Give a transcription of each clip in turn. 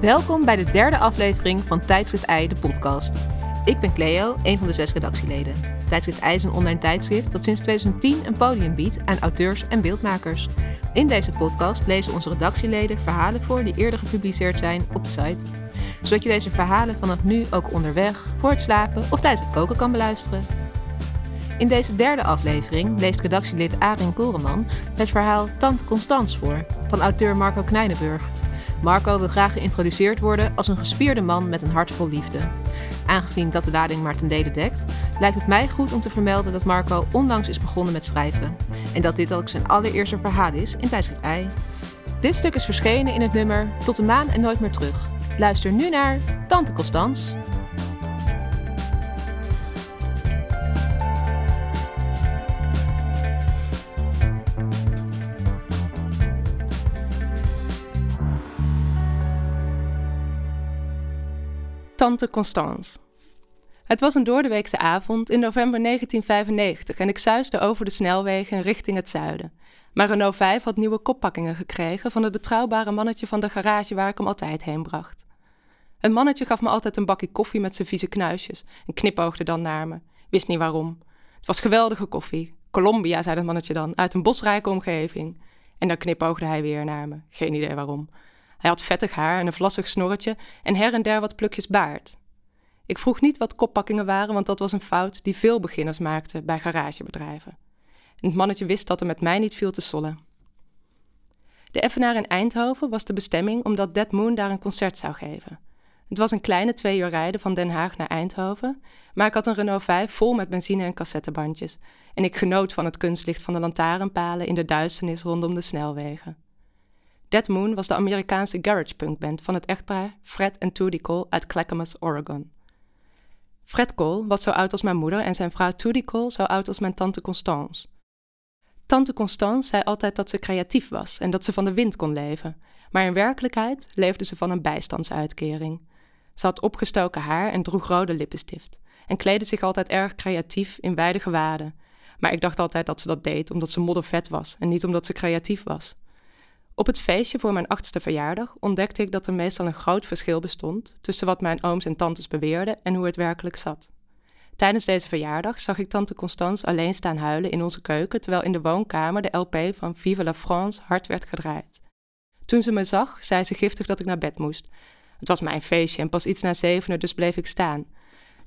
Welkom bij de derde aflevering van Tijdschrift Ei, de podcast. Ik ben Cleo, een van de zes redactieleden. Tijdschrift Ei is een online tijdschrift dat sinds 2010 een podium biedt aan auteurs en beeldmakers. In deze podcast lezen onze redactieleden verhalen voor die eerder gepubliceerd zijn op de site. Zodat je deze verhalen vanaf nu ook onderweg, voor het slapen of tijdens het koken kan beluisteren. In deze derde aflevering leest redactielid Arin Koreman het verhaal Tante Constance voor van auteur Marco Knijnenburg. Marco wil graag geïntroduceerd worden als een gespierde man met een hart vol liefde. Aangezien dat de lading maar ten dele dekt, lijkt het mij goed om te vermelden dat Marco onlangs is begonnen met schrijven. En dat dit ook zijn allereerste verhaal is in tijdschrift Ei. Dit stuk is verschenen in het nummer Tot de maan en nooit meer terug. Luister nu naar Tante Constance. Tante Constance. Het was een doordeweekse avond in november 1995 en ik zuisde over de snelwegen richting het zuiden. Maar Renault 5 had nieuwe koppakkingen gekregen van het betrouwbare mannetje van de garage waar ik hem altijd heen bracht. Het mannetje gaf me altijd een bakje koffie met zijn vieze knuisjes en knipoogde dan naar me. Wist niet waarom. Het was geweldige koffie. Colombia, zei het mannetje dan, uit een bosrijke omgeving. En dan knipoogde hij weer naar me. Geen idee waarom. Hij had vettig haar en een vlassig snorretje en her en der wat plukjes baard. Ik vroeg niet wat koppakkingen waren, want dat was een fout die veel beginners maakten bij garagebedrijven. En het mannetje wist dat er met mij niet viel te sollen. De Effenaar in Eindhoven was de bestemming omdat Dead Moon daar een concert zou geven. Het was een kleine twee uur rijden van Den Haag naar Eindhoven, maar ik had een Renault 5 vol met benzine en cassettebandjes en ik genoot van het kunstlicht van de lantaarnpalen in de duisternis rondom de snelwegen. Dead Moon was de Amerikaanse garage punk band van het echtpaar Fred en Toody Cole uit Clackamas, Oregon. Fred Cole was zo oud als mijn moeder en zijn vrouw Toody Cole zo oud als mijn tante Constance. Tante Constance zei altijd dat ze creatief was en dat ze van de wind kon leven, maar in werkelijkheid leefde ze van een bijstandsuitkering. Ze had opgestoken haar en droeg rode lippenstift en kleedde zich altijd erg creatief in wijde gewaden. Maar ik dacht altijd dat ze dat deed omdat ze moddervet was en niet omdat ze creatief was. Op het feestje voor mijn achtste verjaardag ontdekte ik dat er meestal een groot verschil bestond tussen wat mijn ooms en tantes beweerden en hoe het werkelijk zat. Tijdens deze verjaardag zag ik tante Constance alleen staan huilen in onze keuken terwijl in de woonkamer de LP van Vive la France hard werd gedraaid. Toen ze me zag, zei ze giftig dat ik naar bed moest. Het was mijn feestje en pas iets na zevenen, dus bleef ik staan.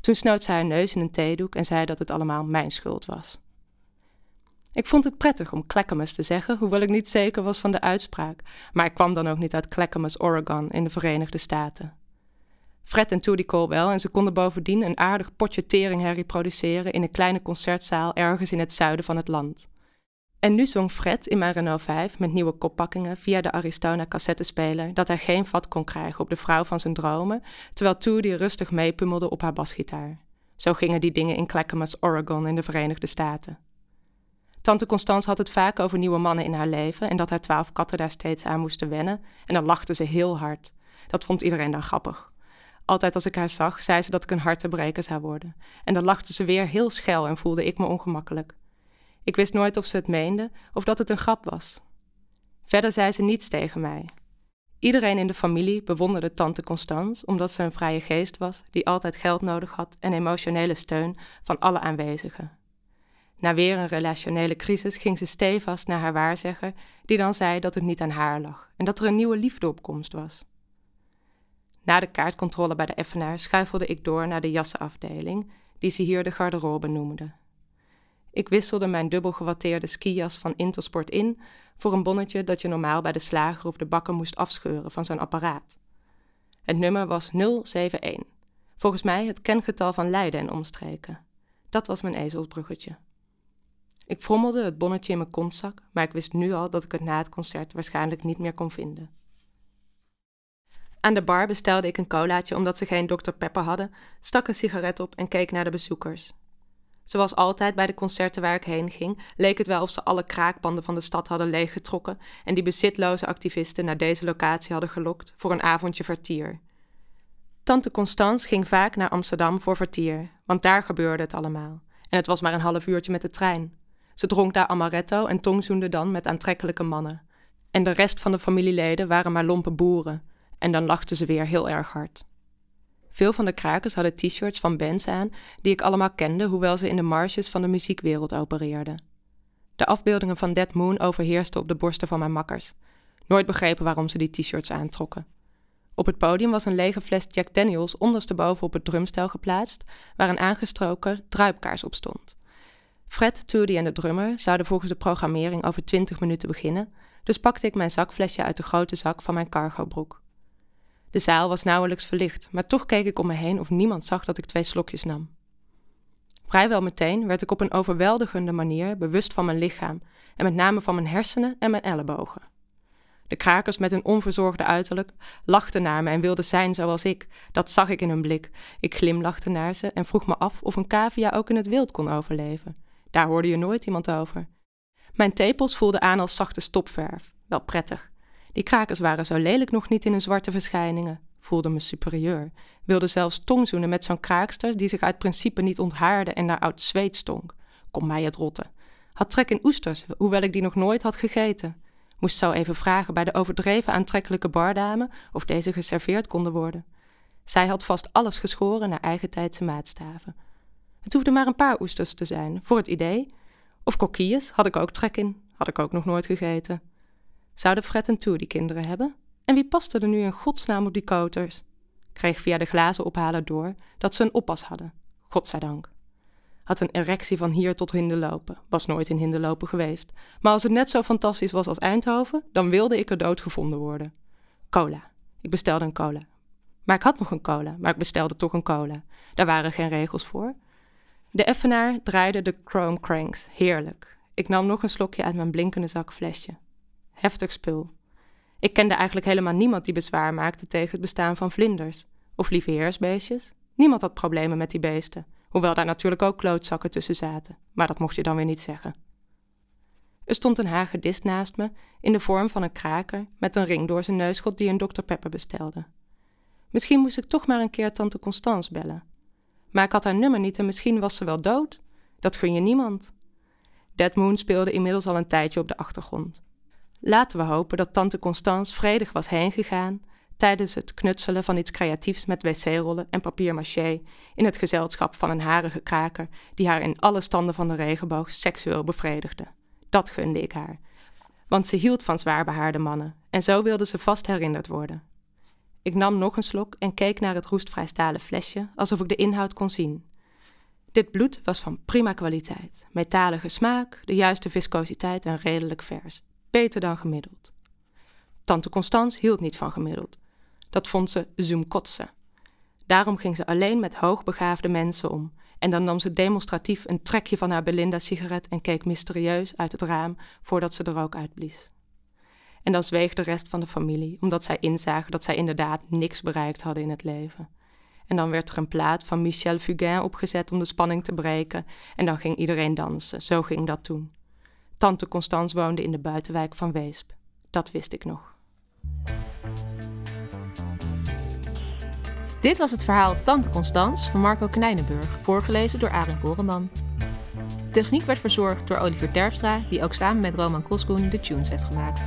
Toen snoot ze haar neus in een theedoek en zei dat het allemaal mijn schuld was. Ik vond het prettig om Clackamas te zeggen, hoewel ik niet zeker was van de uitspraak, maar ik kwam dan ook niet uit Clackamas, Oregon in de Verenigde Staten. Fred en Toody wel en ze konden bovendien een aardig potje teringherrie produceren in een kleine concertzaal ergens in het zuiden van het land. En nu zong Fred in mijn Renault 5 met nieuwe koppakkingen via de Aristona cassettespeler dat hij geen vat kon krijgen op de vrouw van zijn dromen, terwijl Toody rustig meepummelde op haar basgitaar. Zo gingen die dingen in Clackamas, Oregon in de Verenigde Staten. Tante Constance had het vaak over nieuwe mannen in haar leven en dat haar twaalf katten daar steeds aan moesten wennen. En dan lachte ze heel hard. Dat vond iedereen dan grappig. Altijd als ik haar zag, zei ze dat ik een hartebreker zou worden. En dan lachte ze weer heel schel en voelde ik me ongemakkelijk. Ik wist nooit of ze het meende of dat het een grap was. Verder zei ze niets tegen mij. Iedereen in de familie bewonderde tante Constance omdat ze een vrije geest was die altijd geld nodig had en emotionele steun van alle aanwezigen. Na weer een relationele crisis ging ze stevast naar haar waarzegger, die dan zei dat het niet aan haar lag en dat er een nieuwe liefde was. Na de kaartcontrole bij de Effenaar schuifelde ik door naar de jassenafdeling, die ze hier de garderobe noemden. Ik wisselde mijn dubbel gewatteerde skijas van Intersport in voor een bonnetje dat je normaal bij de slager of de bakker moest afscheuren van zo'n apparaat. Het nummer was 071, volgens mij het kengetal van Leiden en omstreken. Dat was mijn ezelsbruggetje. Ik frommelde het bonnetje in mijn kontzak, maar ik wist nu al dat ik het na het concert waarschijnlijk niet meer kon vinden. Aan de bar bestelde ik een colaatje omdat ze geen Dr. Pepper hadden, stak een sigaret op en keek naar de bezoekers. Zoals altijd bij de concerten waar ik heen ging, leek het wel of ze alle kraakpanden van de stad hadden leeggetrokken en die bezitloze activisten naar deze locatie hadden gelokt voor een avondje vertier. Tante Constance ging vaak naar Amsterdam voor vertier, want daar gebeurde het allemaal. En het was maar een half uurtje met de trein. Ze dronk daar amaretto en tongzoende dan met aantrekkelijke mannen. En de rest van de familieleden waren maar lompe boeren. En dan lachten ze weer heel erg hard. Veel van de krakers hadden t-shirts van bands aan die ik allemaal kende, hoewel ze in de marges van de muziekwereld opereerden. De afbeeldingen van Dead Moon overheersten op de borsten van mijn makkers. Nooit begrepen waarom ze die t-shirts aantrokken. Op het podium was een lege fles Jack Daniels ondersteboven op het drumstel geplaatst, waar een aangestroken druipkaars op stond. Fred, Toody en de drummer zouden volgens de programmering over 20 minuten beginnen, dus pakte ik mijn zakflesje uit de grote zak van mijn cargobroek. De zaal was nauwelijks verlicht, maar toch keek ik om me heen of niemand zag dat ik twee slokjes nam. Vrijwel meteen werd ik op een overweldigende manier bewust van mijn lichaam en met name van mijn hersenen en mijn ellebogen. De krakers met hun onverzorgde uiterlijk lachten naar me en wilden zijn zoals ik. Dat zag ik in hun blik. Ik glimlachte naar ze en vroeg me af of een cavia ook in het wild kon overleven. Daar hoorde je nooit iemand over. Mijn tepels voelden aan als zachte stopverf. Wel prettig. Die krakers waren zo lelijk nog niet in hun zwarte verschijningen. Voelde me superieur. Wilde zelfs tongzoenen met zo'n kraakster die zich uit principe niet onthaarde en naar oud zweet stonk. Kom mij het rotten. Had trek in oesters, hoewel ik die nog nooit had gegeten. Moest zo even vragen bij de overdreven aantrekkelijke bardame of deze geserveerd konden worden. Zij had vast alles geschoren naar eigen tijdse maatstaven. Het hoefde maar een paar oesters te zijn, voor het idee. Of kokkies, had ik ook trek in, had ik ook nog nooit gegeten. Zouden Fred en Tour die kinderen hebben? En wie paste er nu in godsnaam op die koters? Kreeg via de glazen ophalen door dat ze een oppas hadden. Godzijdank. Had een erectie van hier tot Hinderlopen. Was nooit in Hinderlopen geweest. Maar als het net zo fantastisch was als Eindhoven, dan wilde ik er dood gevonden worden. Cola. Ik bestelde een cola. Maar ik had nog een cola, maar ik bestelde toch een cola. Daar waren geen regels voor. De effenaar draaide de chrome cranks. Heerlijk. Ik nam nog een slokje uit mijn blinkende zakflesje. Heftig spul. Ik kende eigenlijk helemaal niemand die bezwaar maakte tegen het bestaan van vlinders. Of lieveheersbeestjes. Niemand had problemen met die beesten. Hoewel daar natuurlijk ook klootzakken tussen zaten. Maar dat mocht je dan weer niet zeggen. Er stond een hagedist naast me, in de vorm van een kraker, met een ring door zijn neusschot die een Dr. Pepper bestelde. Misschien moest ik toch maar een keer tante Constance bellen. Maar ik had haar nummer niet en misschien was ze wel dood. Dat gun je niemand. Dead Moon speelde inmiddels al een tijdje op de achtergrond. Laten we hopen dat tante Constance vredig was heengegaan tijdens het knutselen van iets creatiefs met wc-rollen en papier-maché in het gezelschap van een harige kraker die haar in alle standen van de regenboog seksueel bevredigde. Dat gunde ik haar, want ze hield van zwaarbehaarde mannen en zo wilde ze vast herinnerd worden. Ik nam nog een slok en keek naar het roestvrij stalen flesje alsof ik de inhoud kon zien. Dit bloed was van prima kwaliteit, metalige smaak, de juiste viscositeit en redelijk vers beter dan gemiddeld. Tante Constance hield niet van gemiddeld. Dat vond ze zoomkotsen. Daarom ging ze alleen met hoogbegaafde mensen om. En dan nam ze demonstratief een trekje van haar Belinda-sigaret en keek mysterieus uit het raam voordat ze er ook uitblies. En dan zweeg de rest van de familie, omdat zij inzagen dat zij inderdaad niks bereikt hadden in het leven. En dan werd er een plaat van Michel Fugain opgezet om de spanning te breken, en dan ging iedereen dansen. Zo ging dat toen. Tante Constance woonde in de buitenwijk van Weesp. Dat wist ik nog. Dit was het verhaal Tante Constance van Marco Knijnenburg, voorgelezen door Arin Koreman. techniek werd verzorgd door Oliver Terpstra, die ook samen met Roman Koskoen de tunes heeft gemaakt.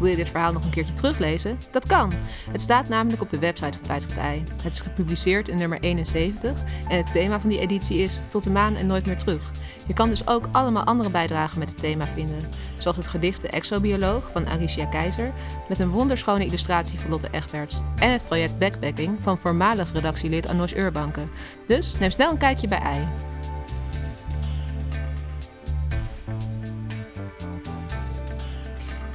Wil je dit verhaal nog een keertje teruglezen? Dat kan. Het staat namelijk op de website van Tijdschrift Ei. Het is gepubliceerd in nummer 71 en het thema van die editie is Tot de maan en nooit meer terug. Je kan dus ook allemaal andere bijdragen met het thema vinden, zoals het gedicht De Exobioloog van Alicia Keizer met een wonderschone illustratie van Lotte Egberts en het project Backpacking van voormalig redactielid Anosh Urbanke. Dus neem snel een kijkje bij Ei.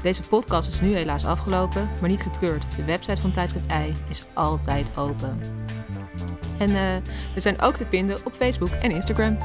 Deze podcast is nu helaas afgelopen, maar niet getreurd. De website van Tijdschrift Ei is altijd open. En uh, we zijn ook te vinden op Facebook en Instagram.